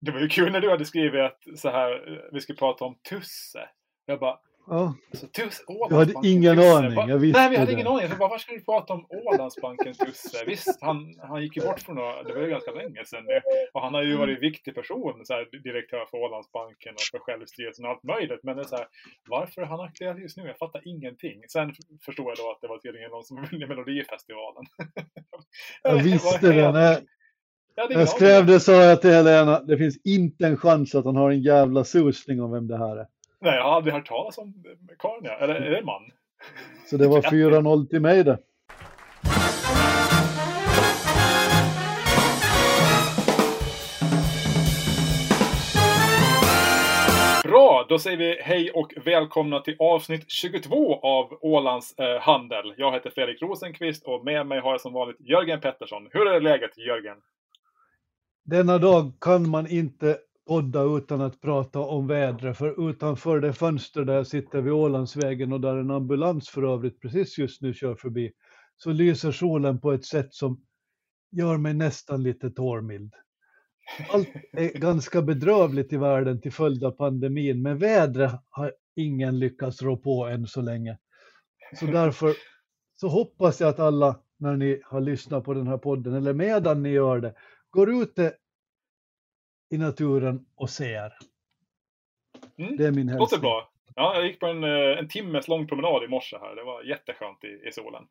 Det var ju kul när du hade skrivit att så här, eh, vi ska prata om Tusse. Jag bara, Ja, alltså, Tusse, jag hade ingen Tusse. aning. Bara, Jag visste Nej, vi hade det. ingen aning. Jag bara, varför ska vi prata om Ålandsbanken Tusse? Visst, han, han gick ju bort för några, det var ju ganska länge sedan nu. Och han har ju varit en viktig person, så här, direktör för Ålandsbanken och för självstyrelsen och allt möjligt. Men det är så här, varför han aktuell just nu? Jag fattar ingenting. Sen förstod jag då att det var tydligen någon som vunnit Melodifestivalen. Jag visste det. När jag, Jag skrev det sa jag till Helena, det finns inte en chans att han har en jävla susning om vem det här är. Nej, jag har aldrig hört talas om karln, ja. Eller är det man? Så det var 4-0 till mig det. Bra, då säger vi hej och välkomna till avsnitt 22 av Ålands eh, Handel. Jag heter Fredrik Rosenqvist och med mig har jag som vanligt Jörgen Pettersson. Hur är läget Jörgen? Denna dag kan man inte podda utan att prata om vädret, för utanför det fönster där jag sitter vid Ålandsvägen och där en ambulans för övrigt precis just nu kör förbi, så lyser solen på ett sätt som gör mig nästan lite tårmild. Allt är ganska bedrövligt i världen till följd av pandemin, men vädret har ingen lyckats rå på än så länge. Så därför så hoppas jag att alla, när ni har lyssnat på den här podden, eller medan ni gör det, går ute i naturen och ser. Mm, Det är min Låter hälsning. bra. Ja, jag gick på en, eh, en timmes lång promenad i morse här. Det var jätteskönt i, i solen.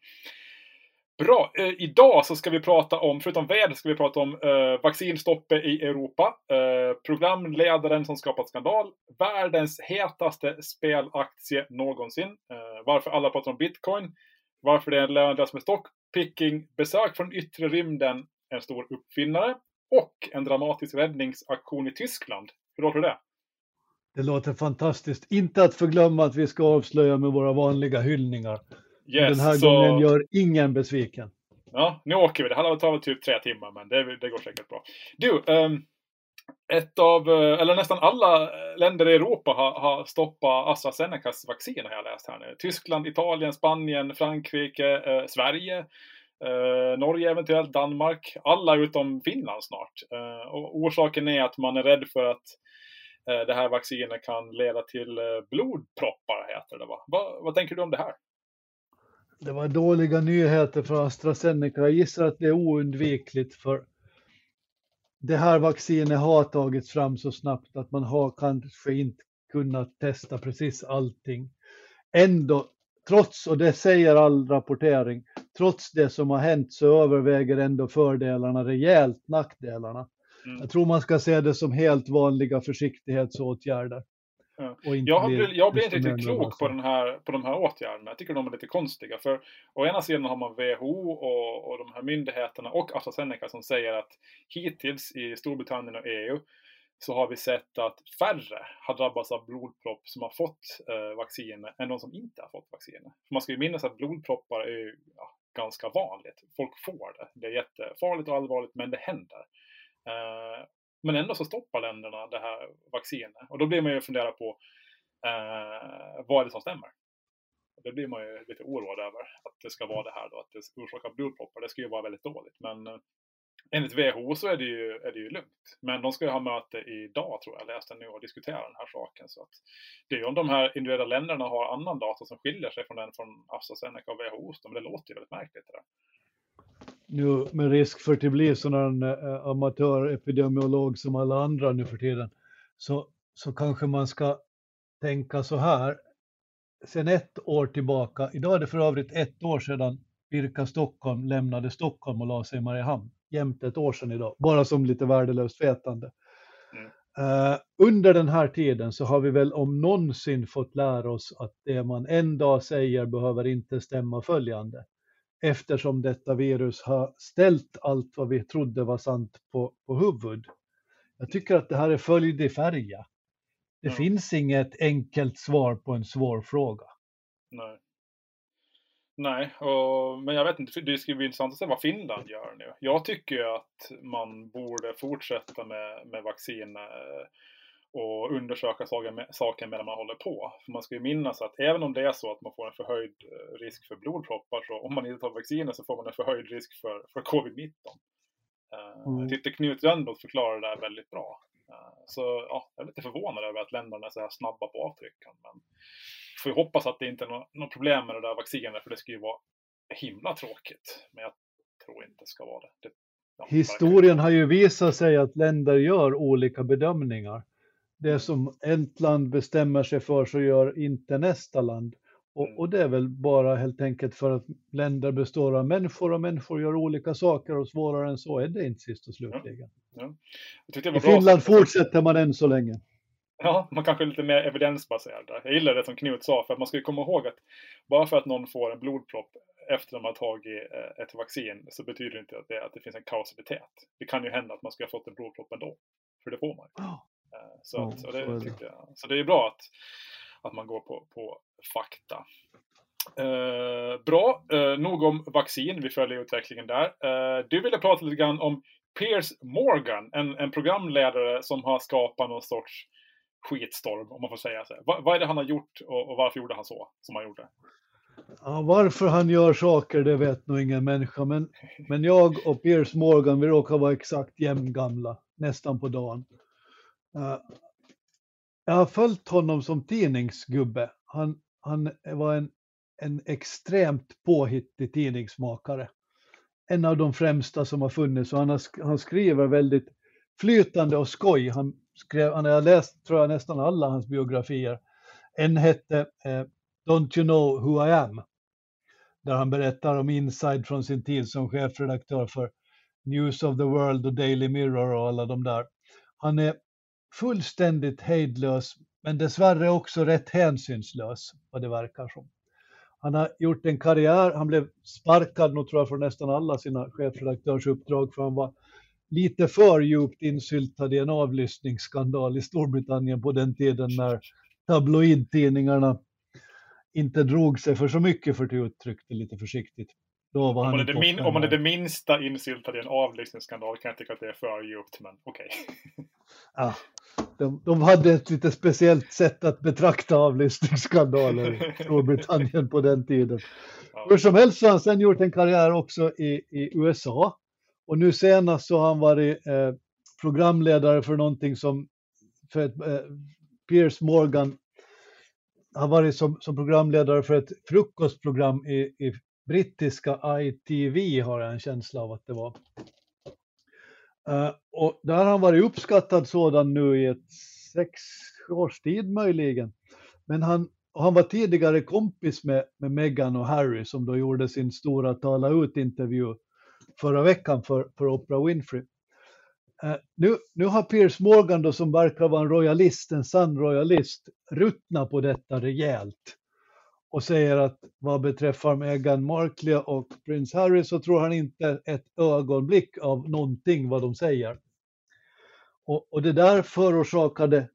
Bra. Eh, idag så ska vi prata om, förutom väder, ska vi prata om eh, vaccinstoppet i Europa. Eh, programledaren som skapat skandal. Världens hetaste spelaktie någonsin. Eh, varför alla pratar om bitcoin. Varför det är en lönlös med stockpicking. Besök från yttre rymden. En stor uppfinnare. Och en dramatisk räddningsaktion i Tyskland. Hur låter det? Det låter fantastiskt. Inte att förglömma att vi ska avslöja med våra vanliga hyllningar. Yes, Den här så... gången gör ingen besviken. Ja, nu åker vi. Det här tar väl typ tre timmar, men det, det går säkert bra. Du, ehm, ett av, eh, eller nästan alla länder i Europa har, har stoppat AstraZenecas vaccin har jag läst här nu. Tyskland, Italien, Spanien, Frankrike, eh, Sverige, eh, Norge eventuellt, Danmark. Alla utom Finland snart. Eh, och orsaken är att man är rädd för att eh, det här vaccinet kan leda till eh, blodproppar, heter det va? Va? Vad tänker du om det här? Det var dåliga nyheter för AstraZeneca. Jag gissar att det är oundvikligt för det här vaccinet har tagits fram så snabbt att man har kanske inte kunnat testa precis allting. Ändå, trots, och det säger all rapportering, trots det som har hänt så överväger ändå fördelarna rejält nackdelarna. Mm. Jag tror man ska se det som helt vanliga försiktighetsåtgärder. Ja. Jag, bli blir, jag blir inte riktigt klok på, den här, på de här åtgärderna. Jag tycker de är lite konstiga. För å ena sidan har man WHO och, och de här myndigheterna och AstraZeneca som säger att hittills i Storbritannien och EU så har vi sett att färre har drabbats av blodpropp som har fått eh, vaccinet än de som inte har fått vaccinet. För man ska ju minnas att blodproppar är ju, ja, ganska vanligt. Folk får det. Det är jättefarligt och allvarligt, men det händer. Eh, men ändå så stoppar länderna det här vaccinet. Och då blir man ju fundera på eh, vad är det som stämmer? Det blir man ju lite oroad över. Att det ska vara det här då, att det orsakar blodproppar. Det ska ju vara väldigt dåligt. Men eh, enligt WHO så är det, ju, är det ju lugnt. Men de ska ju ha möte idag tror jag, läste nu och diskutera den här saken. Så att det är ju om de här individuella länderna har annan data som skiljer sig från den från AstraZeneca och WHO. Men det låter ju väldigt märkligt det där. nu med risk för att bli sån här eh, amatörepidemiolog som alla andra nu för tiden, så, så kanske man ska tänka så här. Sen ett år tillbaka, idag är det för övrigt ett år sedan Birka Stockholm lämnade Stockholm och la sig i Mariehamn. Jämte ett år sedan idag, bara som lite värdelöst vetande. Mm. Eh, under den här tiden så har vi väl om någonsin fått lära oss att det man en dag säger behöver inte stämma följande eftersom detta virus har ställt allt vad vi trodde var sant på, på huvud. Jag tycker att det här är följd i färja. Det Ja. finns inget enkelt svar på en svår fråga. Nej. Nej, och, men jag vet inte, det ska bli intressant att se vad Finland gör nu. Jag tycker ju att man borde fortsätta med, med vaccin eh, och undersöka saker, med, saker medan man håller på. För man ska ju minnas att även om det är så att man får en förhöjd eh, risk för blodproppar så om man inte tar vaccinet så får man en förhöjd risk för, för covid-19. Eh, Mm. Jag tyckte Knut Rönnroth förklarade det där väldigt bra. Så ja, jag är lite förvånad över att länderna är så här snabba på avtrycken. Men får ju hoppas att det inte är något problem med det där vaccinet, för det skulle ju vara himla tråkigt. Men jag tror inte det ska vara det. det ja, Historien har ju visat sig att länder gör olika bedömningar. Det som ett land bestämmer sig för så gör inte nästa land. Och, mm. och, det är väl bara helt enkelt för att länder består av människor och människor gör olika saker och svårare än så är det inte sist och slutligen. Ja. Ja. I Finland fortsätter man än så länge. Ja, man kanske är lite mer evidensbaserad där. Jag gillar det som Knut sa, för att man ska ju komma ihåg att bara för att någon får en blodpropp efter att man har tagit eh, ett vaccin så betyder det inte att det, att det finns en kausalitet. Det kan ju hända att man skulle ha fått en blodpropp ändå, för det får man ju. Så, oh, så, det, så, det. Jag, så det är bra att, att man går på, på fakta. Eh, bra, eh, nog om vaccin, vi följer utvecklingen där. Eh, du ville prata lite grann om Piers Morgan, en, en programledare som har skapat någon sorts skitstorm, om man får säga så. Va, vad är det han har gjort och, och, varför gjorde han så som han gjorde? Ja, varför han gör saker, det vet nog ingen människa. Men, men jag och Piers Morgan, vi råkar vara exakt jämngamla, nästan på dagen. Uh, jag har följt honom som tidningsgubbe. Han, han var en, en extremt påhittig tidningsmakare. En av de främsta som har funnits och han, har, han skriver väldigt flytande och skoj. Han, skrev, han har läst tror jag nästan alla hans biografier. En hette eh, Don't you know who I am? Där han berättar om inside från sin tid som chefredaktör för News of the World och Daily Mirror och alla de där. Han är fullständigt hejdlös, men dessvärre också rätt hänsynslös, vad det verkar som. Han har gjort en karriär, han blev sparkad nog tror jag från nästan alla sina chefredaktörsuppdrag för han var lite för djupt insyltad i en avlyssningsskandal i Storbritannien på den tiden när tabloidtidningarna inte drog sig för så mycket för att uttrycka det lite försiktigt. Då var om, man är det min, om man är det minsta insyltad i en avlyssningsskandal kan jag tycka att det är för djupt, men okej. Okay. Ja, de, de, hade ett lite speciellt sätt att betrakta avlyssningsskandaler i Storbritannien på den tiden. Ja. Hur som helst så har han sen gjort en karriär också i, i USA. Och nu senast så har han varit eh, programledare för någonting som för ett, eh, Piers Morgan har varit som, som programledare för ett frukostprogram i, i brittiska ITV har jag en känsla av att det var. Uh, och där har han varit uppskattad sådan nu i ett sex års tid möjligen. Men han, han var tidigare kompis med, med Meghan och Harry som då gjorde sin stora tala ut-intervju förra veckan för, för Oprah Winfrey. Uh, nu, nu har Piers Morgan då som verkar vara en royalist, en sann royalist, ruttnat på detta rejält och säger att vad beträffar Meghan Markle och prins Harry så tror han inte ett ögonblick av någonting vad de säger. Och, och det där förorsakade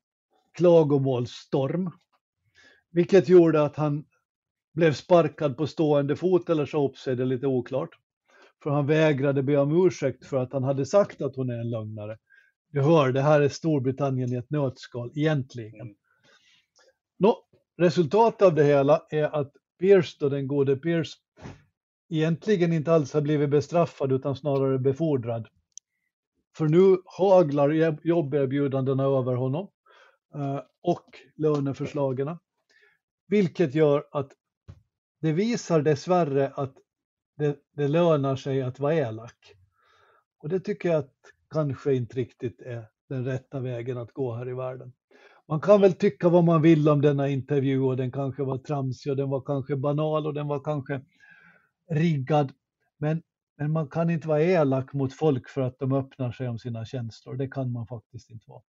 klagomålsstorm, vilket gjorde att han blev sparkad på stående fot eller sa upp sig, det är lite oklart. För han vägrade be om ursäkt för att han hade sagt att hon är en lögnare. Du hör, det här är Storbritannien i ett nötskal egentligen. Mm. Nå, resultatet av det hela är att Pierce, då, den gode Pierce, egentligen inte alls har blivit bestraffad utan snarare befordrad. För nu haglar jobberbjudandena över honom eh, och löneförslagen. Vilket gör att det visar dessvärre att det, det lönar sig att vara elak. Och det tycker jag att kanske inte riktigt är den rätta vägen att gå här i världen man kan väl tycka vad man vill om denna intervju och den kanske var tramsig och den var kanske banal och den var kanske riggad. Men, men man kan inte vara elak mot folk för att de öppnar sig om sina känslor. Det kan man faktiskt inte vara.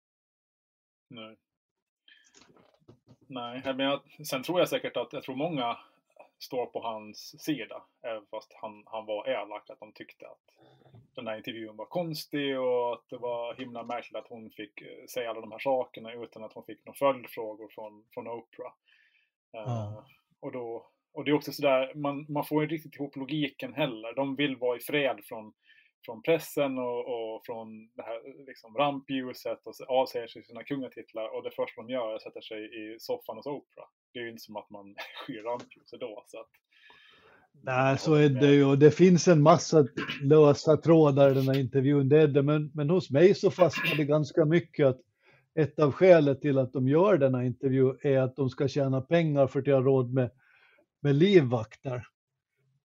Nej. Nej, men jag, sen tror jag säkert att jag tror många står på hans sida. Även fast han, han var elak, att de tyckte att den här intervjun var konstig och att det var himla märkligt att hon fick eh, säga alla de här sakerna utan att hon fick några följdfrågor från, från Oprah. Mm. Uh, och, då, och det är också sådär, man, man får inte riktigt ihop logiken heller. De vill vara i fred från, från pressen och, och från det här liksom, rampljuset och avsäger sig sina kungatitlar och det första de gör är att sätta sig i soffan hos Oprah. Det är ju inte som att man skyr rampljuset då. Så att, Nej, så är det ju. Det finns en massa lösa trådar i den här intervjun, det är det. Men, men hos mig så fastnar det ganska mycket att ett av skälet till att de gör denna intervju är att de ska tjäna pengar för att ha råd med, med livvakter.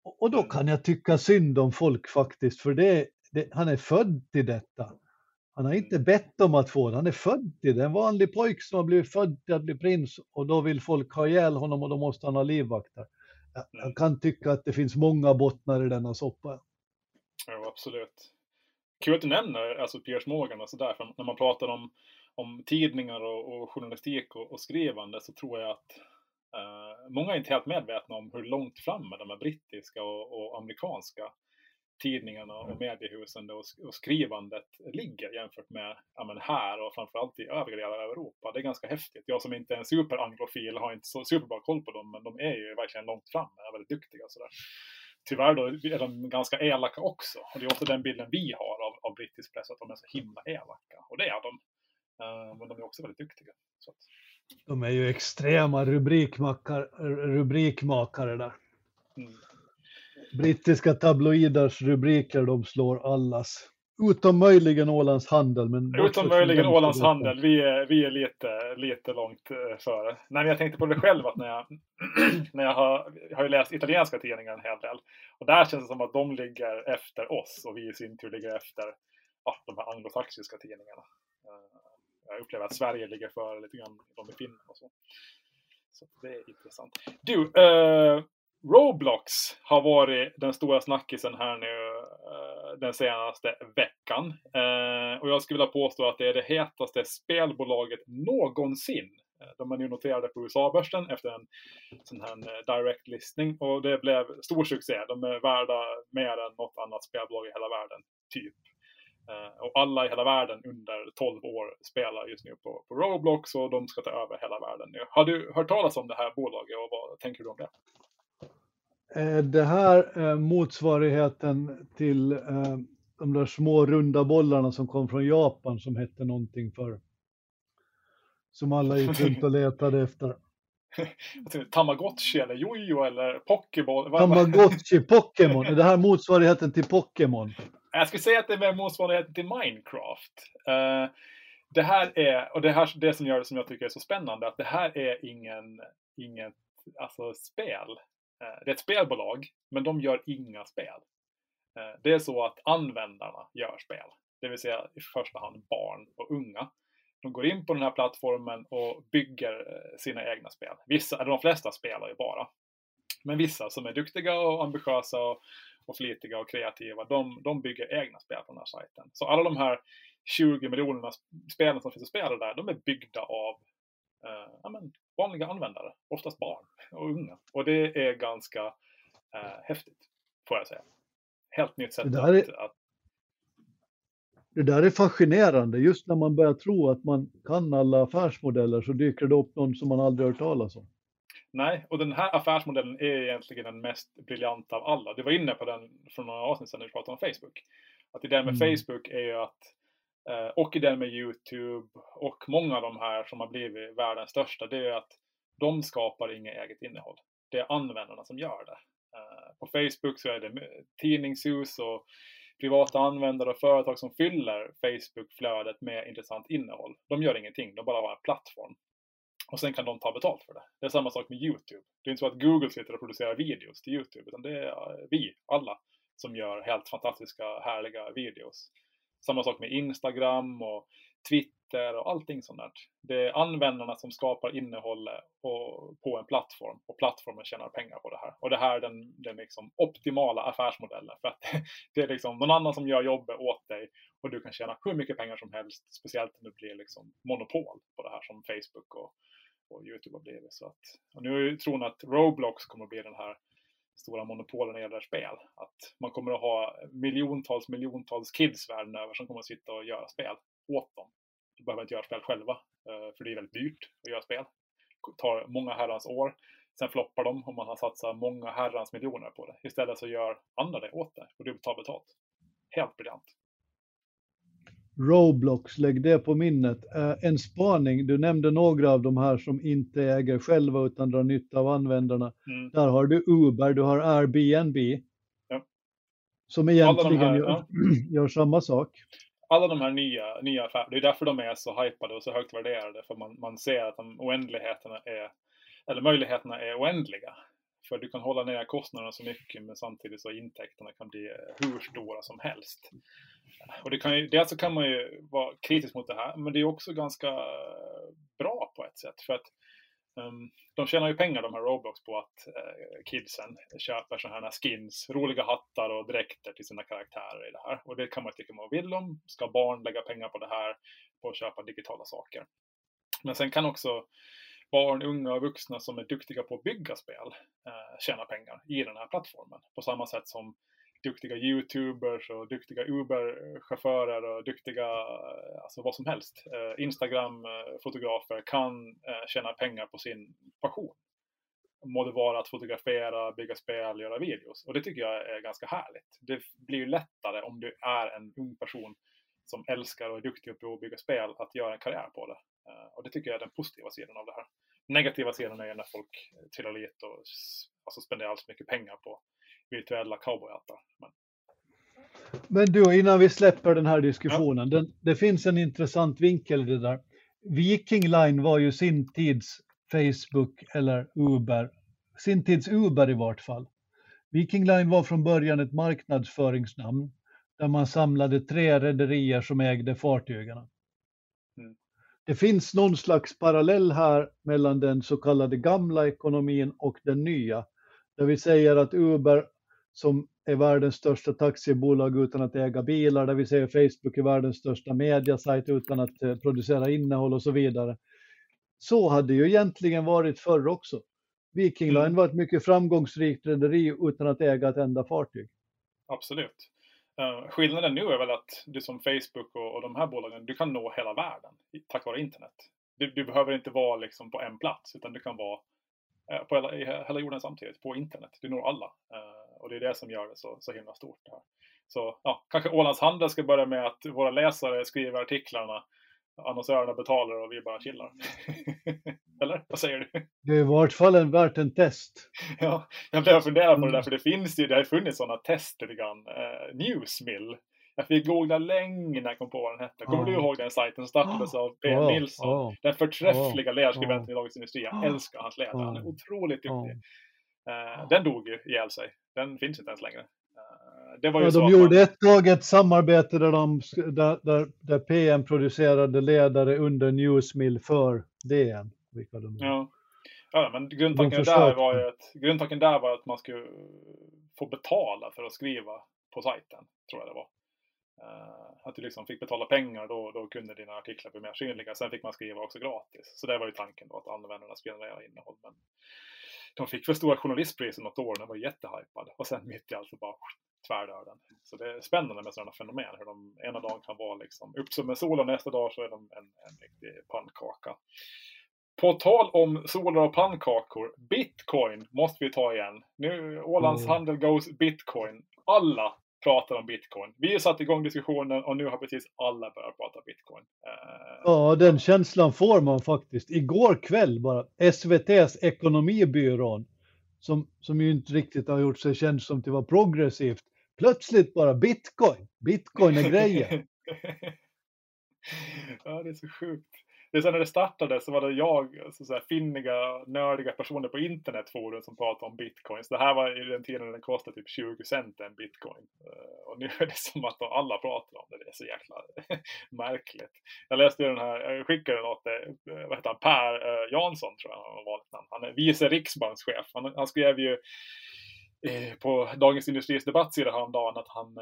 Och då kan jag tycka synd om folk faktiskt, för det, det, han är född till detta. Han har inte bett om att få det, han är född till det. En vanlig pojk som har blivit född till att bli prins och då vill folk ha ihjäl honom och då måste han ha livvakter. Jag, jag kan tycka att det finns många bottnar i denna soppa. Ja, absolut. Kul att du nämner alltså Piers Morgan och sådär, för när man pratar om, om tidningar och, och journalistik och, och, skrivande så tror jag att uh, många är inte helt medvetna om hur långt framme de här brittiska och, och amerikanska tidningarna och mediehusen och, och skrivandet ligger jämfört med ja, men här och framförallt i övriga delar av Europa. Det är ganska häftigt. Jag som inte är en superanglofil har inte så superbra koll på dem, men de är ju verkligen långt framme, är väldigt duktiga sådär. Tyvärr då är de ganska elaka också. Och det är ofta den bilden vi har av, av brittisk press, att de är så himla elaka. Och det är de. Uh, men de är också väldigt duktiga. Så. De är ju extrema rubrikmakare, rubrikmakare där. Mm. Brittiska tabloiders rubriker, de slår allas. Utom möjligen Ålands Handel. Men Utom möjligen Ålands Handel. Vi är, vi är lite, lite långt eh, före. Nej, jag tänkte på det själv att när jag, när jag har, jag har läst italienska tidningar en hel del. Och där känns det som att de ligger efter oss och vi i sin tur ligger efter ja, de här anglosaxiska tidningarna. Eh, jag upplever att Sverige ligger före lite grann de i Finland och så. Så det är intressant. Du, eh, Roblox har varit den stora snackisen här nu eh, den senaste veckan. Eh, och jag skulle vilja påstå att det är det hetaste spelbolaget någonsin. Eh, de är nu noterade på USA-börsen efter en sån här direct listning och det blev stor succé. De är värda mer än något annat spelbolag i hela världen, typ. Och alla i hela världen under 12 år spelar just nu på, på Roblox och de ska ta över hela världen nu. Har du hört talas om det här bolaget och vad tänker du om det? Eh, det här är motsvarigheten till eh, de där små runda bollarna som kom från Japan som hette någonting för som alla gick runt och letade efter. Tamagotchi eller Jojo eller Pokéball? Tamagotchi, Pokémon. Är det här motsvarigheten till Pokémon? Jag skulle säga att det är mer motsvarigheten till Minecraft. Uh, det här är, och det här det som gör det som jag tycker är så spännande, att det här är ingen, inget alltså, spel. Eh, det är ett spelbolag, men de gör inga spel. Eh, det är så att användarna gör spel, det vill säga i första hand barn och unga. De går in på den här plattformen och bygger eh, sina egna spel. Vissa, eller de flesta spelar ju bara. Men vissa som är duktiga och ambitiösa och, och flitiga och kreativa, de, de bygger egna spel på den här sajten. Så alla de här 20 miljonerna spelen som finns att spela där, de är byggda av eh, ja, men, vanliga användare, oftast barn och unga. Och det är ganska eh, häftigt, får jag säga. Helt nytt sätt det är, att, Det där är fascinerande, just när man börjar tro att man kan alla affärsmodeller så dyker det upp någon som man aldrig hört talas om. Nej, och den här affärsmodellen är egentligen den mest briljanta av alla. Du var inne på den för några avsnitt sedan när vi pratade om Facebook. Att idén med mm. Facebook är ju att Eh, och idén med YouTube och många av de här som har blivit världens största, det är att de skapar inget eget innehåll. Det är användarna som gör det. Eh, på Facebook så är det tidningshus och privata användare och företag som fyller Facebook-flödet med intressant innehåll. De gör ingenting, de bara har en plattform. Och sen kan de ta betalt för det. Det är samma sak med YouTube. Det är inte så att Google sitter och producerar videos till YouTube, utan det är eh, vi, alla, som gör helt fantastiska, härliga videos. Samma sak med Instagram och Twitter och allting sånt där. Det är användarna som skapar innehållet på en plattform och plattformen tjänar pengar på det här. Och det här är den, den liksom optimala affärsmodellen för att det är liksom någon annan som gör jobbet åt dig och du kan tjäna hur mycket pengar som helst, speciellt om det blir liksom monopol på det här som Facebook och, och Youtube har blivit. Så att, och nu tror jag att Roblox kommer att bli den här stora monopolen när det gäller spel. Att man kommer att ha miljontals, miljontals kids världen över som kommer att sitta och göra spel åt dem. De behöver inte göra spel själva, eh, för det är väldigt dyrt att göra spel. Det tar många herrans år. Sen floppar de och man har satsat många herrans miljoner på det. Istället så gör andra det åt det och du tar betalt. Helt briljant. Roblox, lägg det på minnet. Eh, en spaning, du nämnde några av de här som inte äger själva utan drar nytta av användarna. Mm. Där har du Uber, du har Airbnb. Ja. Som egentligen här, gör, ja. gör, samma sak. alla de här nya, nya affärerna, det är därför de är så hypade och så högt värderade. För man, man ser att de oändligheterna är, eller möjligheterna är oändliga. För du kan hålla ner kostnaderna så mycket men samtidigt så intäkterna kan bli eh, hur stora som helst. Och det kan ju, dels så kan man ju vara kritisk mot det här, men det är också ganska eh, bra på ett sätt. För att um, de tjänar ju pengar de här Roblox på att uh, kidsen köper sådana här skins, roliga hattar och dräkter till sina karaktärer i det här. Och det kan man tycka man vill om. Ska barn lägga pengar på det här, på att köpa digitala saker? Men sen kan också barn, unga och vuxna som är duktiga på att bygga spel eh, tjäna pengar i den här plattformen. På samma sätt som duktiga YouTubers och duktiga Uber-chaufförer och duktiga, eh, alltså vad som helst, eh, Instagram-fotografer eh, kan eh, tjäna pengar på sin passion. Må det vara att fotografera, bygga spel, göra videos. Och det tycker jag är ganska härligt. Det blir ju lättare om du är en ung person som älskar och är duktig på att bygga spel att göra en karriär på det. Och det tycker jag är den positiva sidan av det här. Negativa sidan är när folk trillar dit och alltså spenderar alldeles mycket pengar på virtuella cowboyhattar. Men... Men du, innan vi släpper den här diskussionen, ja. den, det finns en intressant vinkel i det där. Viking Line var ju sin tids Facebook eller Uber, sin tids Uber i vart fall. Viking Line var från början ett marknadsföringsnamn där man samlade tre rederier som ägde fartygen. Det finns någon slags parallell här mellan den så kallade gamla ekonomin och den nya, där vi säger att Uber som är världens största taxibolag utan att äga bilar, där vi säger Facebook är världens största mediasajt utan att eh, producera innehåll och så vidare. Så hade ju egentligen varit förr också. Viking Line mm. var ett mycket framgångsrikt rederi utan att äga ett enda fartyg. Absolut. Uh, skillnaden nu är väl att du som Facebook och, och de här bolagen, du kan nå hela världen tack vare internet. Du, du behöver inte vara liksom på en plats utan du kan vara uh, på hela, hela jorden samtidigt, på internet. Du når alla. Uh, och det är det som gör det så, så himla stort. Här. Så ja, kanske Ålands Handel ska börja med att våra läsare skriver artiklarna, annonsörerna betalar och vi bara chillar. Eller vad säger du? Det är i vart fall en, värt en test. ja, jag börjar fundera på det där, mm. för det finns ju, det har funnits sådana tester lite grann. Eh, Newsmill. Jag fick googla länge när jag kom på vad den hette. Kommer oh. du ihåg den sajten? Startades av B. Oh. Nilsson. Oh. Den förträffliga ledarskribenten i Dagens Industri. Jag älskar hans ledare. Han är otroligt duktig. Uh, den dog ju ihjäl sig. Den finns inte ens längre. Det var ju ja, de gjorde man... ett tag ett samarbete där, de, där, där, där PM producerade ledare under Newsmill för DN. Vilka de ja. ja, men grundtanken där, var ju att, grundtanken där var att man skulle få betala för att skriva på sajten, tror jag det var. Uh, att du liksom fick betala pengar, då, då kunde dina artiklar bli mer synliga. Sen fick man skriva också gratis. Så det var ju tanken då, att användarna skulle generera innehåll. Men de fick väl stora journalistpriset något år, den var jättehypad. Och sen mitt i allt så bara tvärdör Så det är spännande med sådana fenomen, hur de ena dagen kan vara liksom upp som en sol och nästa dag så är de en, en riktig pannkaka. På tal om solar och pannkakor, bitcoin måste vi ta igen. Nu Ålands mm. handel goes bitcoin. Alla pratar om bitcoin. Vi har satt igång diskussionen och nu har precis alla börjat prata bitcoin. Uh... Ja, den känslan får man faktiskt. Igår kväll bara, SVTs ekonomibyrån, som, som ju inte riktigt har gjort sig känd som till att vara progressivt, plötsligt bara bitcoin. Bitcoin är grejen. ja, det är så sjukt det är så när det startade så var det jag, så, så här, finniga, nördiga personer på internetforum som pratade om bitcoins. Det här var i den tiden när den kostade typ 20 cent en bitcoin. Eh, och nu är det som att alla pratar om det. Det är så jäkla märkligt. Jag läste ju den här, jag skickade den åt eh, vad heter han, Per eh, Jansson tror jag han har valt namn. Han är vice riksbankschef. Han, han skrev ju på Dagens Industris debattsida häromdagen att han,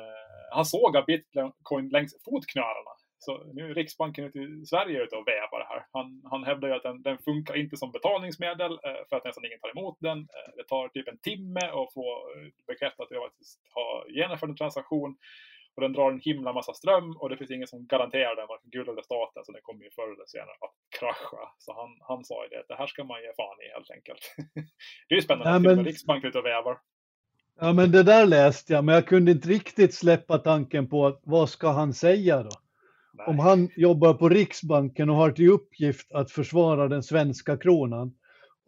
han såg bitcoin längs fotknölarna så nu är Riksbanken ute i Sverige ute och vävar det här. Han, han hävdar ju att den, den funkar inte som betalningsmedel eh, för att nästan ingen tar emot den. Eh, det tar typ en timme att få eh, bekräftat att jag faktiskt har genomfört en transaktion. Och den drar en himla massa ström och det finns ingen som garanterar den, varken Gud eller staten, så den kommer ju förr eller senare att krascha. Så han, han sa ju det, att det här ska man ge fan i helt enkelt. det är ju spännande ja, men... att Riksbanken ute och vävar. Ja men det där läste jag, men jag kunde inte riktigt släppa tanken på vad ska han säga då? Om han jobbar på Riksbanken och har till uppgift att försvara den svenska kronan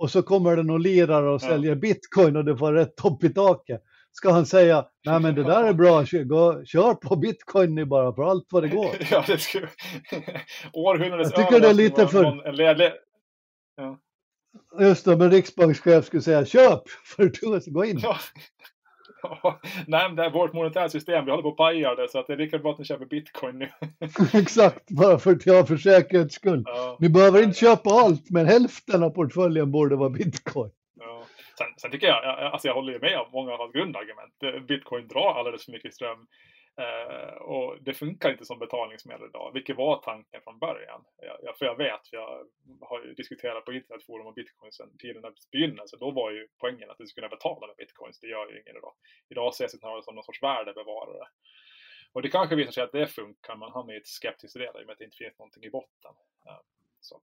och så kommer det någon lirare och säljer ja. bitcoin och det får rätt topp i taket. ska han säga, nej men det där är bra, kör, gå, kör på bitcoin ni bara för allt vad det går. ja, det skulle... Århundradets Jag tycker det är lite för... Någon, ja. Just det, men riksbankschef skulle säga köp, för du, gå in. Ja. Nej, men det är vårt monetära system, vi håller på att paja det, så att det är lika bra att ni köper bitcoin nu. Exakt, bara för att jag för säkerhets skull. Ja. Ni behöver inte köpa allt, men hälften av portföljen borde vara bitcoin. Ja. Sen, sen tycker jag, alltså jag håller ju med om många av hans grundargument. Bitcoin drar alldeles för mycket ström. Uh, och det funkar inte som betalningsmedel idag, vilket var tanken från början. Jag, för jag vet, för jag har ju diskuterat på internetforum om bitcoin sedan tidernas begynnelse. Då var ju poängen att du skulle kunna betala med bitcoins. Det gör ju ingen idag. Idag ses det snarare som någon sorts värdebevarare. Och det kanske visar sig att det funkar, man hamnar i ett skeptiskt del i och med att det inte finns någonting i botten. Uh, så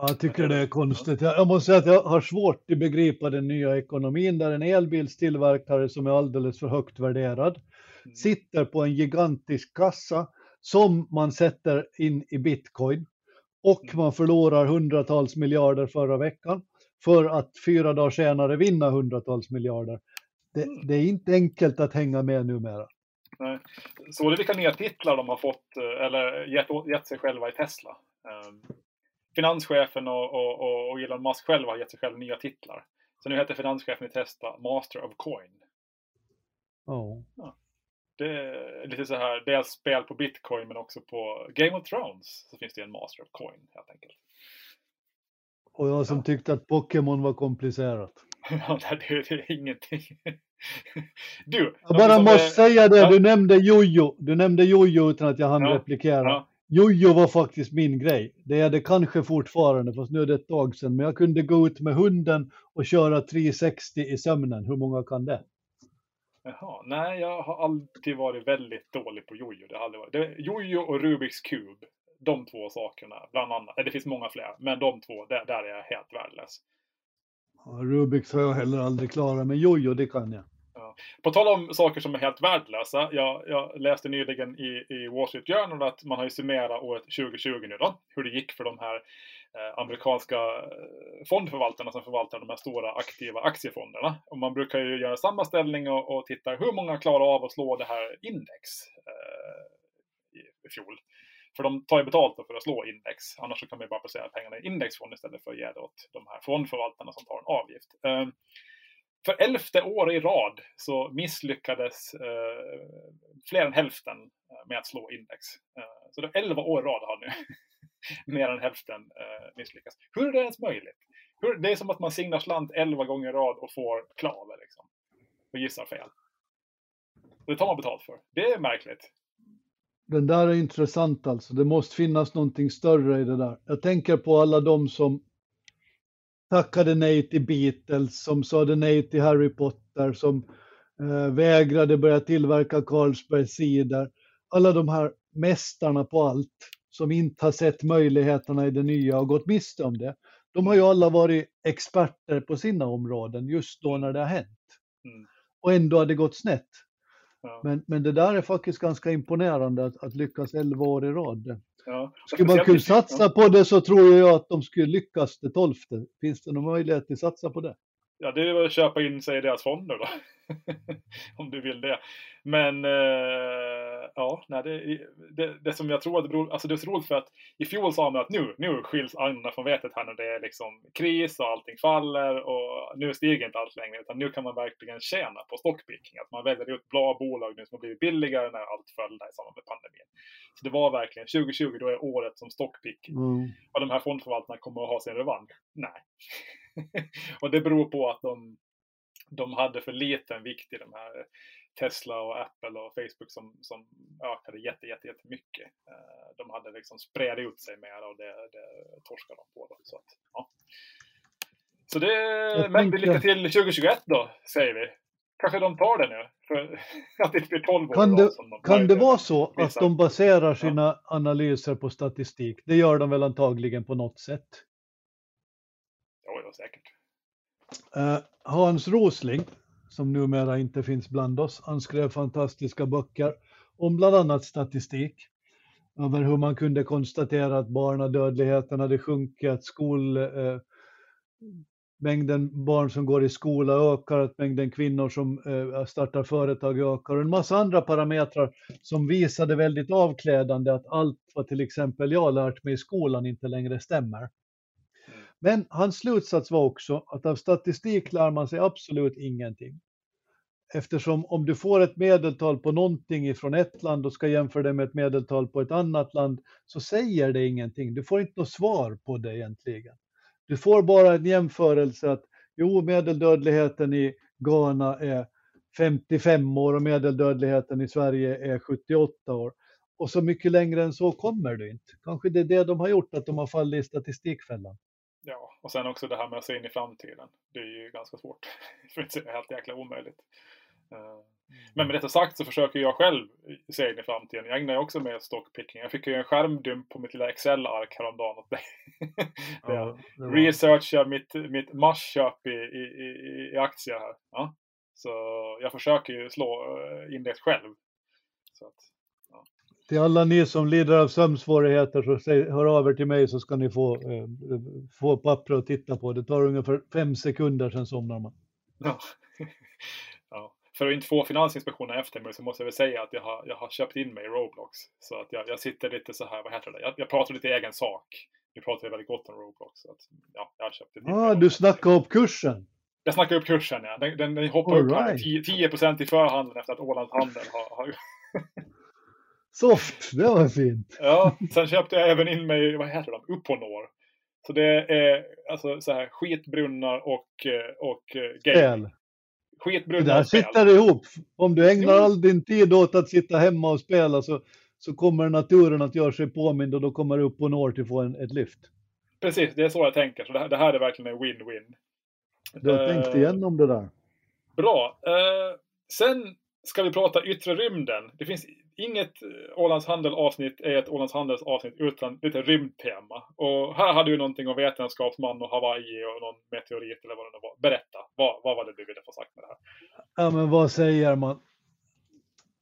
jag tycker det är konstigt. Jag måste säga att jag har svårt att begripa den nya ekonomin där en elbilstillverkare som är alldeles för högt värderad. Sitter på en gigantisk kassa som man sätter in i bitcoin och Mm. man förlorar hundratals miljarder förra veckan för att fyra dagar senare vinna hundratals miljarder. Det, Mm. det är inte enkelt att hänga med numera. Nej. Så det är vilka nya titlar de har fått, eh, eller gett, gett sig själva i Tesla. Um, finanschefen och, och, och Elon Musk själva har gett sig själva nya titlar. Så nu heter finanschefen i Tesla Master of Coin. Ja. Det är lite så här, dels spel på bitcoin men också på Game of Thrones så finns det en Master of Coin helt enkelt. Och jag som Ja. tyckte att Pokémon var komplicerat. Ja, det, det är ingenting. Du! Jag bara måste är- säga det, ja. du nämnde Jojo. Du nämnde Jojo utan att jag hann Ja, replikera. Jojo var faktiskt min grej. Det är det kanske fortfarande, fast nu är det ett tag sedan. Men jag kunde gå ut med hunden och köra 360 i sömnen. Hur många kan det? Jaha, nej jag har alltid varit väldigt dålig på jojo. Det har aldrig varit. Det, jojo och Rubiks kub. De två sakerna, bland annat. Det finns många fler, men de två, där, där är jag helt värdelös. Ja, Rubiks har jag heller aldrig klarat, men Jojo det kan jag. På tal om saker som är helt värdelösa. Jag, jag läste nyligen i, i Wall Street Journal att man har ju summerat året 2020 nu då. Hur det gick för de här eh, amerikanska eh, fondförvaltarna som förvaltar de här stora aktiva aktiefonderna. Och man brukar ju göra sammanställning och, och titta hur många klarar av att slå det här index eh, i, i fjol. För de tar ju betalt för att slå index. Annars så kan man ju bara placera pengarna i indexfond istället för att ge det åt de här fondförvaltarna som tar en avgift. Eh, för elfte år i rad så misslyckades eh, fler än hälften eh, med att slå index. Eh, så det är 11 år i rad har nu mer än hälften eh, misslyckats. Hur är det ens möjligt? Hur, det är som att man signar slant 11 gånger i rad och får klaver liksom. Och gissar fel. Det tar man betalt för. Det är märkligt. Den där är intressant alltså. Det måste finnas någonting större i det där. Jag tänker på alla de som tackade nej till Beatles, som sade nej till Harry Potter, som eh, vägrade börja tillverka Carlsberg cider. Alla de här mästarna på allt som inte har sett möjligheterna i det nya och gått miste om det. De har ju alla varit experter på sina områden just då när det har hänt. Mm. Och ändå har det gått snett. Ja. Men, men det där är faktiskt ganska imponerande att, att lyckas 11 år i rad. Ja. Skulle man kunna satsa på det så tror jag att de skulle lyckas det tolfte. Finns det någon möjlighet att satsa på det? Ja, det är väl att köpa in sig i deras fonder då. Om du vill det. Men eh, ja, nej, det, det, det som jag tror att det beror, alltså det är så roligt för att i fjol sa man att nu, nu skiljs agnarna från vetet här när det är liksom kris och allting faller och nu stiger inte allt längre utan nu kan man verkligen tjäna på stockpicking. Att man väljer ut bra bolag nu som har blivit billigare när allt föll där i samband med pandemin. Så det var verkligen 2020 då är året som stockpick Mm. och de här fondförvaltarna kommer att ha sin revansch? Nej. och det beror på att de, de hade för liten vikt i de här Tesla och Apple och Facebook som, som ökade jätte, jätte, jättemycket. Eh, De hade liksom spred ut sig mer och det, det torskade de på. Då, så att, ja. så det, Jag men tänker- lycka till 2021 då, säger vi. Kanske de tar det nu, för att det blir 12 år Kan det, de kan det vara så att de baserar sina analyser på statistik? Det gör de väl antagligen på något sätt då säkert. Eh, Hans Rosling, som numera inte finns bland oss, han skrev fantastiska böcker om bland annat statistik. Över hur man kunde konstatera att barnadödligheten hade sjunkit, att skol, eh, mängden barn som går i skola ökar, att mängden kvinnor som eh, startar företag ökar och en massa andra parametrar som visade väldigt avklädande att allt vad till exempel jag lärt mig i skolan inte längre stämmer. Men hans slutsats var också att av statistik lär man sig absolut ingenting. Eftersom om du får ett medeltal på någonting ifrån ett land och ska jämföra det med ett medeltal på ett annat land så säger det ingenting. Du får inte något svar på det egentligen. Du får bara en jämförelse att jo, medeldödligheten i Ghana är 55 år och medeldödligheten i Sverige är 78 år. Och så mycket längre än så kommer du inte. Kanske det är det de har gjort, att de har fallit i statistikfällan. Ja, och sen också det här med att se in i framtiden. Det är ju ganska svårt. För att säga helt jäkla omöjligt. Eh, men med detta sagt så försöker jag själv se in i framtiden. Jag ägnar ju också med stockpicking. Jag fick ju en skärmdump på mitt lilla Excel-ark häromdagen åt dig. ja, var... Researcha mitt, mitt marsköp i, i, i, i aktier här. Ja. Så jag försöker ju slå eh, index själv. Så att. Till alla ni som lider av sömnsvårigheter så säg, hör av er till mig så ska ni få, eh, få papper att titta på. Det tar ungefär fem sekunder sen somnar man. Ja. för att inte få Finansinspektionen efter mig så måste jag väl säga att jag har, jag har köpt in mig i Roblox. Så att jag, jag sitter lite så här, vad heter det? Jag, jag pratar lite egen sak. Nu pratar väldigt gott om Roblox. Så att, ja, jag har köpt in ah, du snackar upp kursen? Jag snackar upp kursen, ja. Den, den, den hoppar All upp right. 10, 10 i förhandeln efter att Ålands Handel har... har... Soft, det var fint. ja, sen köpte jag även in mig, vad heter de, Uponor. Så det är alltså så här skitbrunnar och, eh, och eh, game. Skitbrudar Det där sitter ihop. Om du ägnar jo. all din tid åt att sitta hemma och spela så, så kommer naturen att göra sig påmind och då kommer når till få en, ett lyft. Precis, det är så jag tänker. Så det här, det här är verkligen en win-win. Du har uh, tänkt igenom det där. Bra. Uh, sen ska vi prata yttre rymden. Det finns inget eh, Ålands Handel avsnitt är ett Ålands Handels avsnitt utan lite rymdtema. Och här hade vi någonting om vetenskapsman och Hawaii och någon meteorit eller vad det nu var. Berätta, vad, vad var det du ville få sagt med det här? Ja, men vad säger man?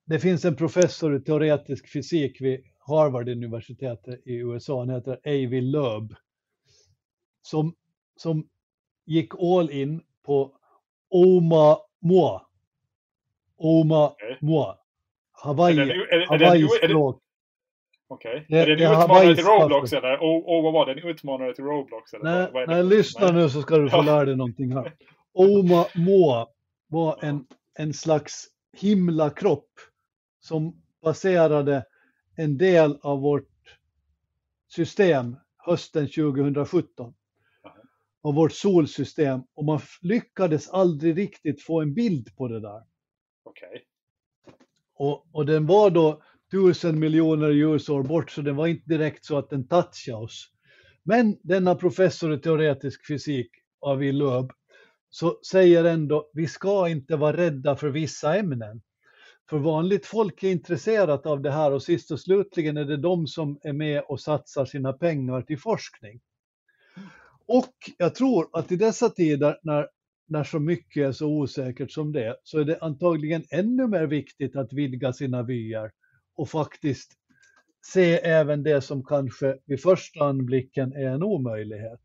Det finns en professor i teoretisk fysik vid Harvard-universitetet i USA. Han heter Avi Loeb. Som, som gick all in på Oma Moa. Oma okay. Moa. Hawaii, är det, är, Hawaii språk. Okej. Okay. Är det en utmanare till Roblox eller? Och, och vad var det? En utmanare till Roblox? Eller? Nej, vad, nej lyssna nu så ska du få lära dig någonting här. Oma Moa var en, en slags himlakropp som baserade en del av vårt system hösten 2017 av vårt solsystem och man lyckades aldrig riktigt få en bild på det där. Okej. Okay. Och, och den var då tusen miljoner ljusår bort så det var inte direkt så att den touchade oss. Men denna professor i teoretisk fysik, Avi Loeb, så säger ändå vi ska inte vara rädda för vissa ämnen. För vanligt folk är intresserat av det här och sist och slutligen är det de som är med och satsar sina pengar till forskning. Och jag tror att i dessa tider när när så mycket är så osäkert som det, så är det antagligen ännu mer viktigt att vidga sina vyer och faktiskt se även det som kanske vid första anblicken är en omöjlighet.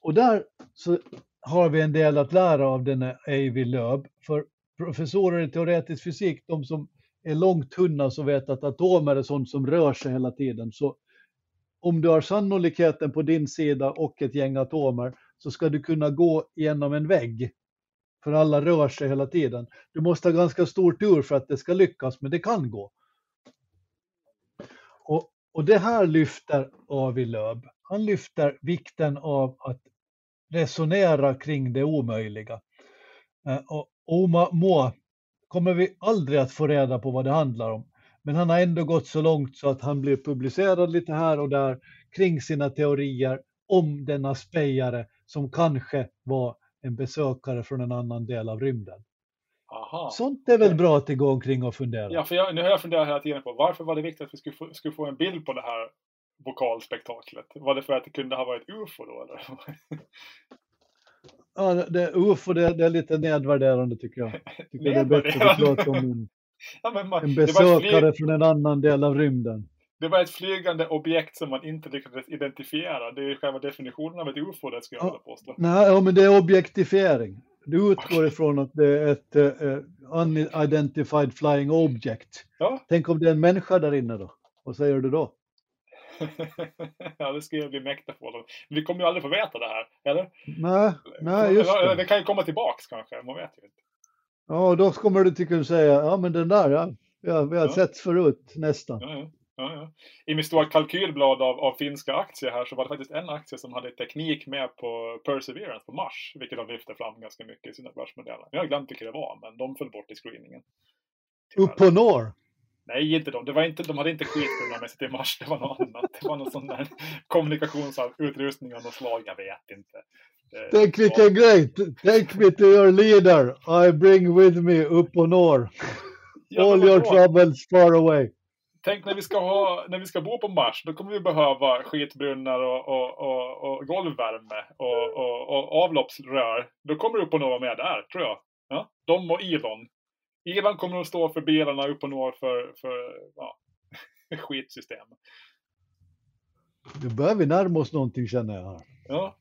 Och där så har vi en del att lära av denna Avi Löb, för professorer i teoretisk fysik, de som är långt tunna så vet att atomer är sånt som rör sig hela tiden. Så om du har sannolikheten på din sida och ett gäng atomer så ska du kunna gå genom en vägg. För alla rör sig hela tiden. Du måste ha ganska stor tur för att det ska lyckas, men det kan gå. Och, och det här lyfter Avi Löb. Han lyfter vikten av att resonera kring det omöjliga. Eh, och Oma Moa kommer vi aldrig att få reda på vad det handlar om. Men han har ändå gått så långt så att han blir publicerad lite här och där kring sina teorier om denna spejare som kanske var en besökare från en annan del av rymden. Aha. Sånt är väl bra att går omkring och fundera. Ja, för jag, nu har jag funderat hela tiden på varför var det viktigt att vi skulle få, skulle få en bild på det här vokalspektaklet? Var det för att det kunde ha varit UFO då eller? ja, det, UFO det, det är lite nedvärderande tycker jag. tycker det är bättre att prata om en, ja, man, en besökare från en annan del av rymden. Det var ett flygande objekt som man inte lyckades identifiera. Det är själva definitionen av ett ufo, det skulle jag vilja påstå. Nej, ja, men det är objektifiering. Du utgår ifrån att det är ett uh, unidentified flying object. Ja. Tänk om det är en människa där inne då? Vad säger du då? ja, det skulle jag bli mäkta på. Vi kommer ju aldrig få veta det här, eller? Nej, nej just det. Det kan ju komma tillbaks kanske, man vet ju inte. Ja, då kommer du till kunna säga, ja men den där, ja, ja vi har Ja. sett förut nästan. Ja, ja. Ja, ja. I mitt stora kalkylblad av, av finska aktier här så var det faktiskt en aktie som hade teknik med på Perseverance på Mars, vilket de lyfte fram ganska mycket i sina börsmodeller. Jag har glömt vilka det var, men de föll bort i screeningen. Norr. Nej, inte de. Det var inte, de hade inte sig till Mars, det var något annat. Det var någon sån där kommunikationsutrustning av något slag, jag vet inte. Det- Tänk vilken grej! Take me to your leader. I bring with me men All your troubles far away. Tänk när vi ska, ha, när vi ska bo på Mars, då kommer vi behöva skitbrunnar och, och, och, och golvvärme och, och, och avloppsrör. Då kommer vara med där, tror jag. Ja? De och Elon. Elon kommer att stå för bilarna upp och nå för, för ja, skitsystem. Nu börjar vi närma oss någonting känner jag. Ja.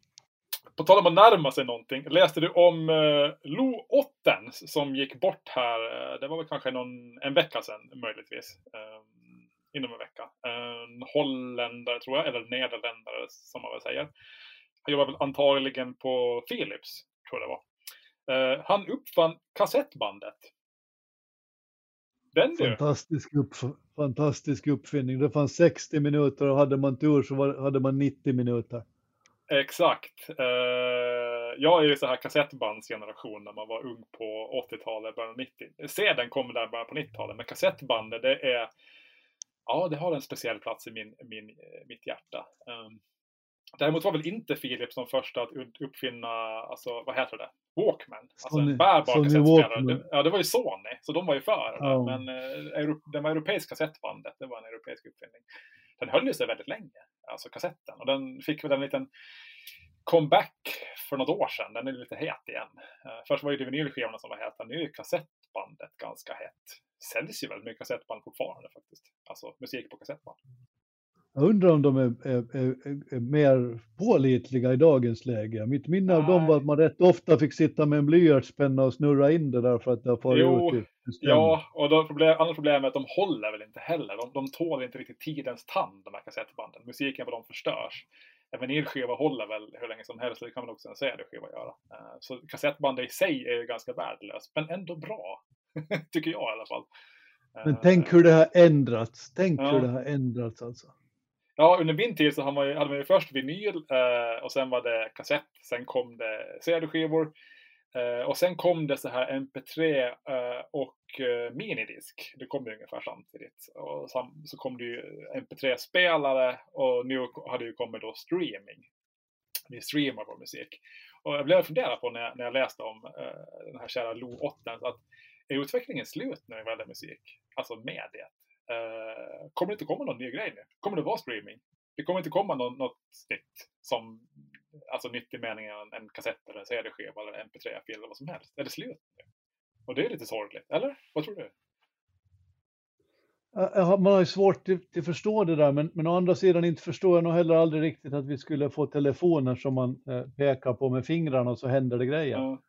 På tal om att närma sig någonting. Läste du om eh, Lo Ottens som gick bort här, eh, det var väl kanske någon, en vecka sedan möjligtvis. Eh, inom en vecka. En holländare tror jag, eller nederländare som man väl säger. Han jobbar väl antagligen på Philips, tror jag det var. Eh, han uppfann kassettbandet. Den! Fantastisk, upp, fantastisk uppfinning. Det fanns 60 minuter och hade man tur så var, hade man 90 minuter. Exakt. Eh, jag är ju så här kassettbandsgeneration när man var ung på 80-talet, början av 90. Sedan kom där bara på 90-talet, men kassettbandet det är Ja, det har en speciell plats i min, min, eh, mitt hjärta. Um, däremot var väl inte Philips som första att uppfinna, alltså vad heter det? Walkman. Alltså Sony- en bärbar kassettspelare. Ja, det var ju Sony, så de var ju för. Ja. Men eh, den var europeisk kassettbandet, det var en europeisk uppfinning. Den höll ju sig väldigt länge, alltså kassetten. Och den fick väl en liten comeback för något år sedan. Den är lite het igen. Eh, först var ju det vinylskivorna som var heta, nu är ju kassettbandet ganska hett. Säljs ju väldigt mycket kassettband fortfarande faktiskt. Alltså musik på kassettband. Jag undrar om de är, är, är, är mer pålitliga i dagens läge. Mitt minne av dem var att man rätt ofta fick sitta med en blyertspenna och snurra in det där för att det har farit ut i. Ja, och då problem, andra problem är att de håller väl inte heller. De, de tål inte riktigt tidens tand, de här kassettbanden. Musiken på dem förstörs. En vinylskiva håller väl hur länge som helst, det kan väl också en CD-skiva göra. Eh, Så kassettbandet i sig är ju ganska värdelöst, men ändå bra. Tycker jag i alla fall. Men Eh, tänk hur det har ändrats. Tänk Ja. hur det har ändrats alltså. Ja, under min tid så hade man ju, hade man ju först vinyl eh, och sen var det kassett. Sen kom det CD-skivor. Eh, och sen kom det så här MP3 eh, och eh, minidisk. Det kom ju ungefär samtidigt. Och sam, så kom det ju MP3-spelare och nu hade ju kommit då streaming. Vi streamar vår musik. Och jag blev fundera på när jag, när jag läste om eh, den här kära Lo 8 att är utvecklingen slut nu vad gäller musik? Alltså mediet. Eh, kommer det inte komma någon ny grej nu? Kommer det vara streaming? Det kommer inte komma någon, något nytt som, alltså nytt i meningen en, kassett eller en CD-skiva eller en MP3-fil eller vad som helst. Är det slut nu? Och det är lite sorgligt, eller? Vad tror du? Man har ju svårt till förstå det där, men, men å andra sidan inte förstår jag nog heller aldrig riktigt att vi skulle få telefoner som man eh, pekar på med fingrarna och så händer det grejer. Ja.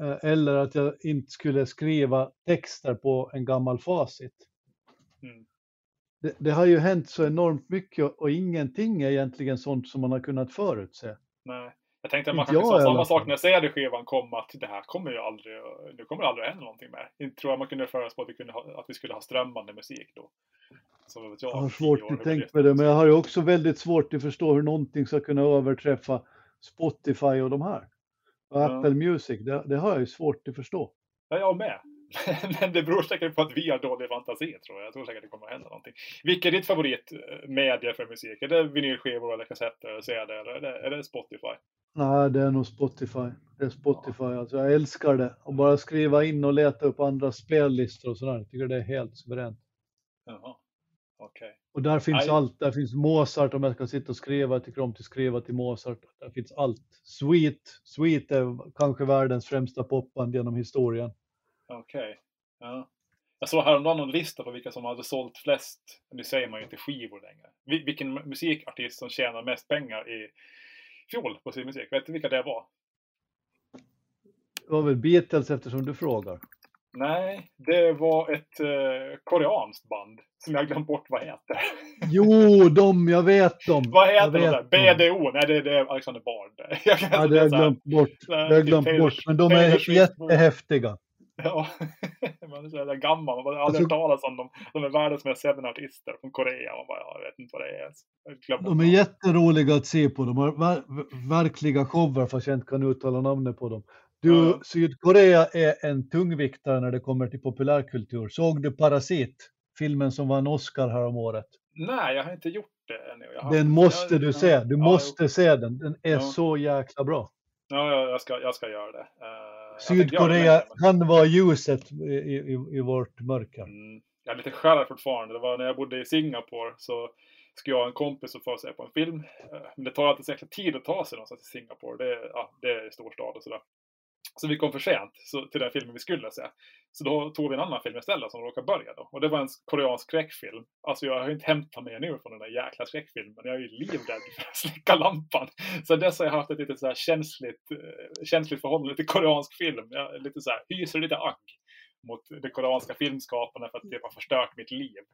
Eh, eller att jag inte skulle skriva texter på en gammal facit. Mm. Det, det har ju hänt så enormt mycket och, och ingenting är egentligen sånt som man har kunnat förutse. Nej. Jag tänkte att man kanske jag sa samma sak när CD-skivan kom att det här kommer ju aldrig, nu kommer det aldrig hända någonting mer. Inte tror jag man kunde förutspå att vi, kunde ha, att vi skulle ha strömmande musik då. Så vet jag, Jag har svårt att tänka på det, men jag har ju också väldigt svårt att förstå hur någonting ska kunna överträffa Spotify och de här. Och Ja. Apple Music, det, det har jag ju svårt att förstå. Ja, jag med. Men det beror säkert på att vi har dålig fantasi tror jag. Jag tror säkert det kommer att hända någonting. Vilken är ditt favoritmedie för musik? Är det vinylskivor eller kassetter eller CD eller är det, är det Spotify? Nej, det är nog Spotify. Det är Spotify, alltså jag älskar det. Och bara skriva in och leta upp andra spellistor och sådär. Jag tycker det är helt suveränt. Jaha, okej. Och där finns Aj. allt. Där finns Mozart om jag ska sitta och skriva. Jag tycker om att skriva till Mozart. Där finns allt. Sweet. Sweet är kanske världens främsta popband genom historien. Okej. Ja. Jag såg häromdagen någon lista på vilka som hade sålt flest, nu säger man ju inte skivor längre, vilken musikartist som tjänar mest pengar i fjol på sin musik. Vet du vilka det var? Det var väl Beatles eftersom du frågar. Nej, det var ett eh, koreanskt band som jag glömt bort vad heter. Jo, de, jag vet dem. vad heter de där? BDO? Nej, det, det är Alexander Bard. Jag kan- Ja, det har jag glömt bort. har jag glömt Taylor- bort. Men de Taylor är Swift- jättehäftiga. Ja, man är så jävla gammal. Man har aldrig Alltså- hört talas om dem. De är världens mest sedda artister från Korea. Man bara, ja, jag vet inte vad det är De är jätteroliga att se på. De har ver verkliga shower fast jag inte kan uttala namnet på dem. Du. Sydkorea är en tungviktare när det kommer till populärkultur. Såg du Parasit? Filmen som vann Oscar häromåret. Nej, jag har inte gjort det ännu. Jag har, Den måste jag, du se. Du ja, måste se den. Den är Ja. så jäkla bra. Ja, ja, jag ska, jag ska göra det. Jag det Sydkorea kan vara ljuset i, i, i vårt mörker. Mm, jag är lite skärrad fortfarande. Det var när jag bodde i Singapore så skulle jag och en kompis och få se på en film. Eh, Men det tar alltid så jäkla tid att ta sig någonstans i Singapore. Det, är- ja, det är storstad och sådär. Så vi kom för sent så, till den filmen vi skulle se. Så då tog vi en annan film istället som råkade börja då. Och det var en koreansk skräckfilm. Alltså jag har ju inte hämtat mig nu från den där jäkla skräckfilmen. Jag är ju livrädd för att släcka lampan. Så dess har jag haft ett lite så här känsligt, eh, känsligt förhållande till koreansk film. Jag lite så här, hyser lite agg mot de koreanska filmskaparna för att det har förstört mitt liv.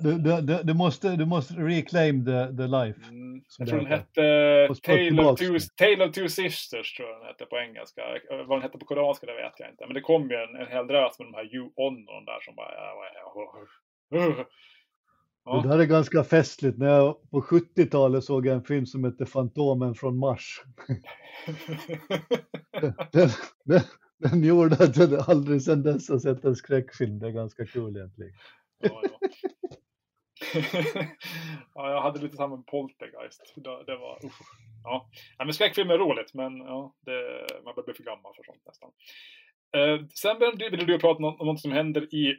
Du, du, du, måste, du måste reclaim the, the life. Mm. Jag tror den hette spår Tale of, two, Tale of Two Sisters tror jag den hette på engelska. Eh, Vad den hette på koreanska det vet jag inte. Men det kom ju en, en hel drös med de här You On och de där som bara... Ja, ja, ja. Ja. Det där är ganska festligt. När jag på 70-talet såg jag en film som hette Fantomen från Mars. Den, den, den gjorde att jag aldrig sedan dess har sett en skräckfilm. Det är ganska kul egentligen. Ja, ja. ja, jag hade lite samma med Poltergeist. Det, det var, usch. Ja. ja, men skräckfilm är roligt, men ja, det, man börjar bli för gammal för sånt nästan. Eh, sen ville du, du prata om, något som händer i,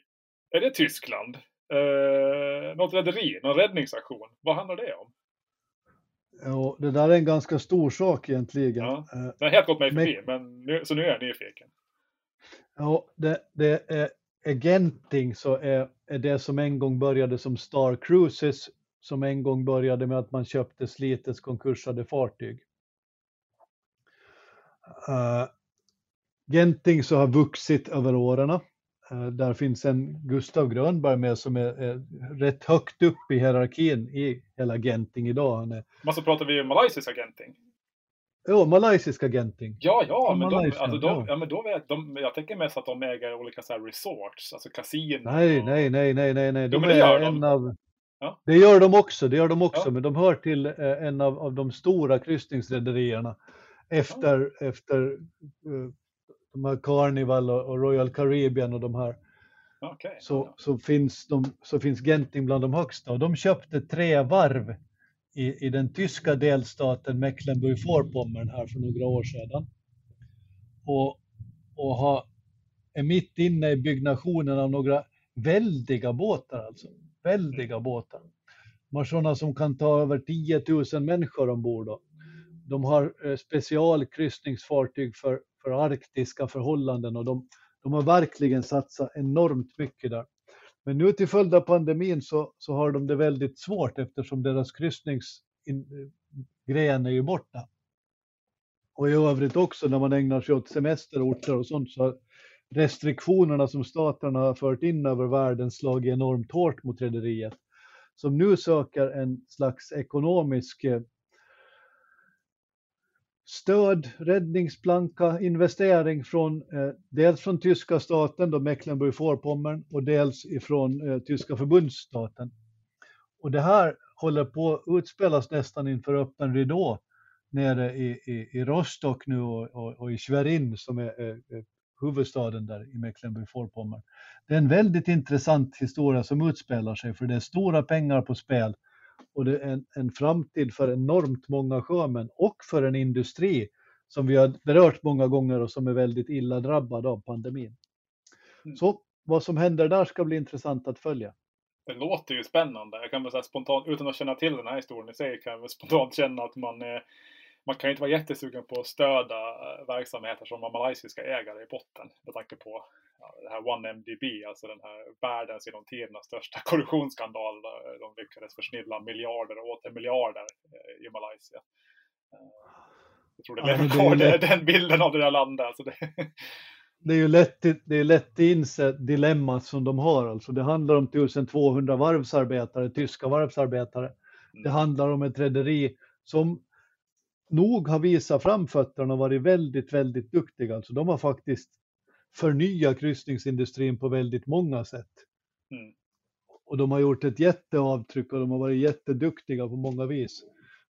är det Tyskland? Eh, något rederi, någon räddningsaktion. Vad handlar det om? Ja, det där är en ganska stor sak egentligen. Ja. Eh, Det har helt gått mig Men- förbi, men nu, så nu är jag nyfiken. Ja, det, det är Agenting så är, är det som en gång började som Star Cruises som en gång började med att man köpte slitets konkursade fartyg. Eh, uh, Genting så har vuxit över åren. Uh, där finns en Gustav Grönberg med som är, är rätt högt upp i hierarkin i hela Genting idag. Han är, Men så pratar vi om malaysisk Genting jo, malaysiska Genting. Ja, ja, men, de, alltså, de, ja. ja. men då vet de, jag tänker mest att de äger olika så här resorts, alltså kasinon. Nej, och- nej, nej, nej, nej, nej. De men det är gör de. en av... Ja. Det gör de också, det gör de också, Ja. men de hör till eh, en av, av de stora kryssningsrederierna efter, efter eh, de här Carnival och, och Royal Caribbean och de här. Okej. Så, så, finns de, så finns Genting bland de högsta och de köpte tre varv i, i den tyska delstaten Mecklenburg-Vorpommern här för några år sedan. Och, och ha, är mitt inne i byggnationen av några väldiga båtar alltså. Väldiga båtar. De har sådana som kan ta över 10 000 människor ombord. då. De har eh, specialkryssningsfartyg för, för arktiska förhållanden och de, de har verkligen satsat enormt mycket där. Men nu till följd av pandemin så, så har de det väldigt svårt eftersom deras kryssningsgren är ju borta. Och i övrigt också när man ägnar sig åt semesterorter och sånt så har restriktionerna som staterna har fört in över världen slagit enormt hårt mot rederiet. Som nu söker en slags ekonomisk eh, stöd, räddningsplanka, investering från eh, dels från tyska staten, då Mecklenburg-Vorpommern, och dels ifrån eh, tyska förbundsstaten. Och det här håller på att utspelas nästan inför öppen ridå nere i, i, i Rostock nu och, och, och i Schwerin som är, är, är huvudstaden där i Mecklenburg-Vorpommern. Det är en väldigt intressant historia som utspelar sig för det är stora pengar på spel och det är en, en framtid för enormt många sjömän och för en industri som vi har berört många gånger och som är väldigt illa drabbad av pandemin. Mm. Så vad som händer där ska bli intressant att följa. Det låter ju spännande. Jag kan väl säga spontant, utan att känna till den här historien i sig, kan jag väl spontant känna att man är man kan ju inte vara jättesugen på att stödja eh, verksamheter som har malaysiska ägare i botten med tanke på ja, det här OneMDB, alltså den här världens genom tiderna största korruptionsskandal. De lyckades försnilla miljarder och åter miljarder eh, i Malaysia. Eh, jag tror det ja, kvar lätt... den bilden av det där landet. Alltså det... det är ju lätt, det är lätt att inse dilemmat som de har. Alltså det handlar om 1200 varvsarbetare, tyska varvsarbetare. Mm. Det handlar om ett rederi som nog har visat framfötterna och varit väldigt, väldigt duktiga. Alltså de har faktiskt förnyat kryssningsindustrin på väldigt många sätt. Mm. Och de har gjort ett jätteavtryck och de har varit jätteduktiga på många vis.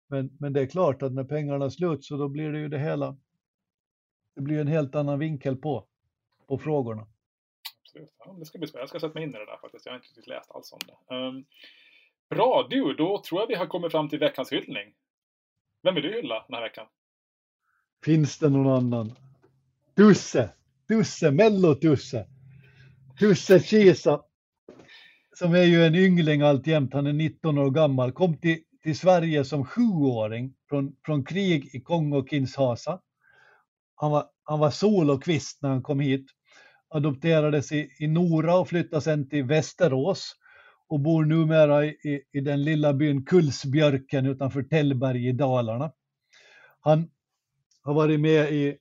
Men, men det är klart att när pengarna är slut så då blir det ju det hela. Det blir en helt annan vinkel på, på frågorna. Absolut. Ja, det ska bli spännande. Jag ska sätta mig in i det där faktiskt. Jag har inte riktigt läst alls om det. Um, bra, du, då tror jag vi har kommit fram till veckans hyllning. Vem vill du hylla den här veckan? Finns det någon annan? Tusse! Tusse, Mello-Tusse! Tusse Kisa, som är ju en yngling alltjämt, han är 19 år gammal, kom till, till Sverige som sjuåring från, från krig i Kongo-Kinshasa. Han var, han var sol och kvist när han kom hit. Adopterades i, i Nora och flyttade sen till Västerås och bor numera i, i den lilla byn Kullsbjörken utanför Tällberg i Dalarna. Han har varit med i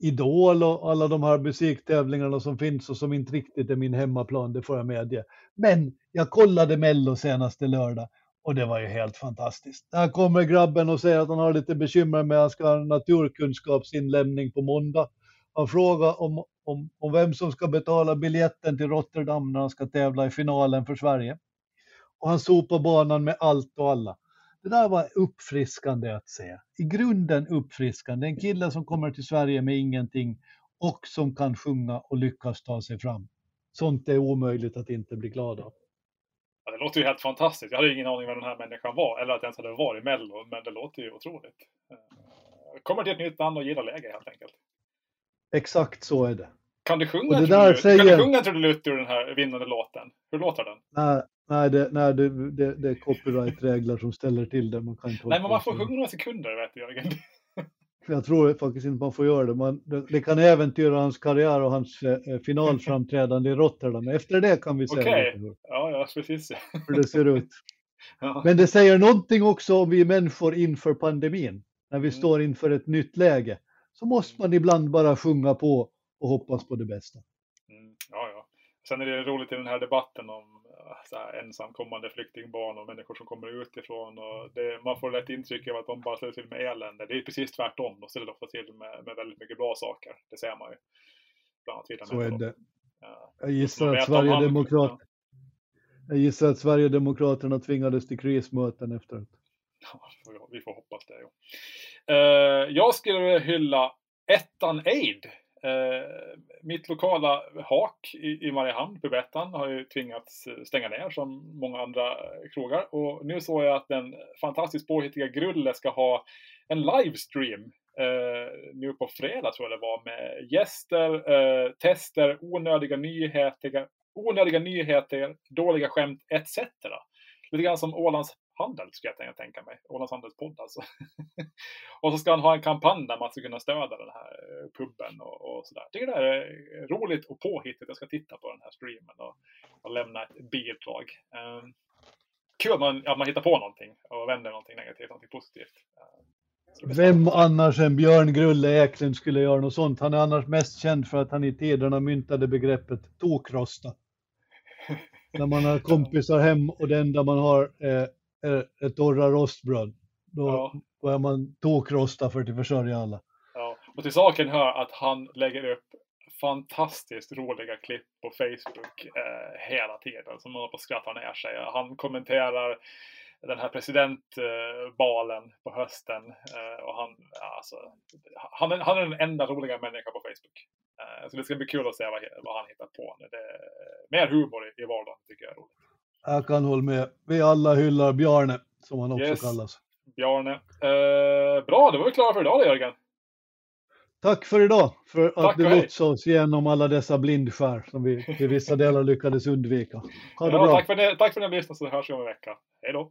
Idol och alla de här musiktävlingarna som finns och som inte riktigt är min hemmaplan, det får jag medge. Men jag kollade Mello senaste lördag och det var ju helt fantastiskt. Där kommer grabben och säger att han har lite bekymmer med att han ska ha naturkunskapsinlämning på måndag. Han frågar om, om, om vem som ska betala biljetten till Rotterdam när han ska tävla i finalen för Sverige. Och han sopar banan med allt och alla. Det där var uppfriskande att se. I grunden uppfriskande. En kille som kommer till Sverige med ingenting och som kan sjunga och lyckas ta sig fram. Sånt är omöjligt att inte bli glad av. Ja, det låter ju helt fantastiskt. Jag hade ingen aning vem den här människan var eller att jag ens hade varit i Mello, men det låter ju otroligt. Eh, kommer till ett nytt land och gillar läge helt enkelt. Exakt så är det. Kan du sjunga, och det där säger... kan du sjunga trudelutt ur den här vinnande låten? Hur låter den? Nej, nej, det, nej det, det, det är copyright-regler som ställer till det. Man kan inte nej, men man får sjunga några sekunder vet du Jörgen. Jag tror faktiskt inte man får göra det. Man, det, det kan äventyra hans karriär och hans eh, finalframträdande i Rotterdam. Efter det kan vi säga okay. ja, ja, precis. Hur det ser ut. ja. Men det säger någonting också om vi människor inför pandemin. När vi mm. står inför ett nytt läge. Så måste man ibland bara sjunga på och hoppas på det bästa. Mm, ja, ja. Sen är det roligt i den här debatten om så här, ensamkommande flyktingbarn och människor som kommer utifrån. Och det, man får lätt intryck av att de bara ställer till med elände. Det är precis tvärtom. De ställer ofta till med, med väldigt mycket bra saker. Det ser man ju. Så är det. Ja. Jag gissar att Sverigedemokrat... Jag gissar att Sverigedemokraterna tvingades till krismöten efteråt. Ja, vi får hoppas det. Ja. Uh, jag skulle hylla ettan Aid Eh, mitt lokala hak i, i Mariehamn, pubettan, har ju tvingats eh, stänga ner som många andra krogar. Och nu såg jag att den fantastiskt påhittiga Grulle ska ha en livestream Uh, nu på fredag tror jag det var med gäster, uh, tester, onödiga nyheter, onödiga nyheter, dåliga skämt etc. Lite grann som Ålands handel skulle jag tänka mig. Ålands handelspodd alltså. och så ska han ha en kampanj där man ska kunna stödja den här eh, puben och, och sådär. Tycker det här är roligt och påhittigt. Jag ska titta på den här streamen och, och lämna ett bidrag. Um, kul att man, att man hittar på någonting och vänder någonting negativt, någonting positivt. Uh, Vem annars än Björn Grulle Eklund skulle göra något sånt? Han är annars mest känd för att han i tiderna myntade begreppet tokrosta. När man har kompisar hem och det enda man har är ett torra rostbröd. Då, ja. är man tokrosta för att försörja alla. Ja, och till saken hör att han lägger upp fantastiskt roliga klipp på Facebook eh, hela tiden som man håller på att skratta ner sig. Han kommenterar den här presidentvalen eh, på hösten eh, och han, alltså, han, är, han är den enda roliga människan på Facebook. Eh, så det ska bli kul att se vad, vad han hittar på. Det är mer humor i, i vardagen tycker jag är roligt. Jag kan hålla med. Vi alla hyllar Bjarne, som han också yes. kallas. Bjarne. Eh, bra, då var vi klara för idag då, Jörgen. Tack för idag, för Tack att du lotsade oss igenom alla dessa blindskär som vi i vissa delar lyckades undvika. Ha det ja, bra. Tack för, det, tack för den lyssnade så hörs vi om en vecka. Hej då.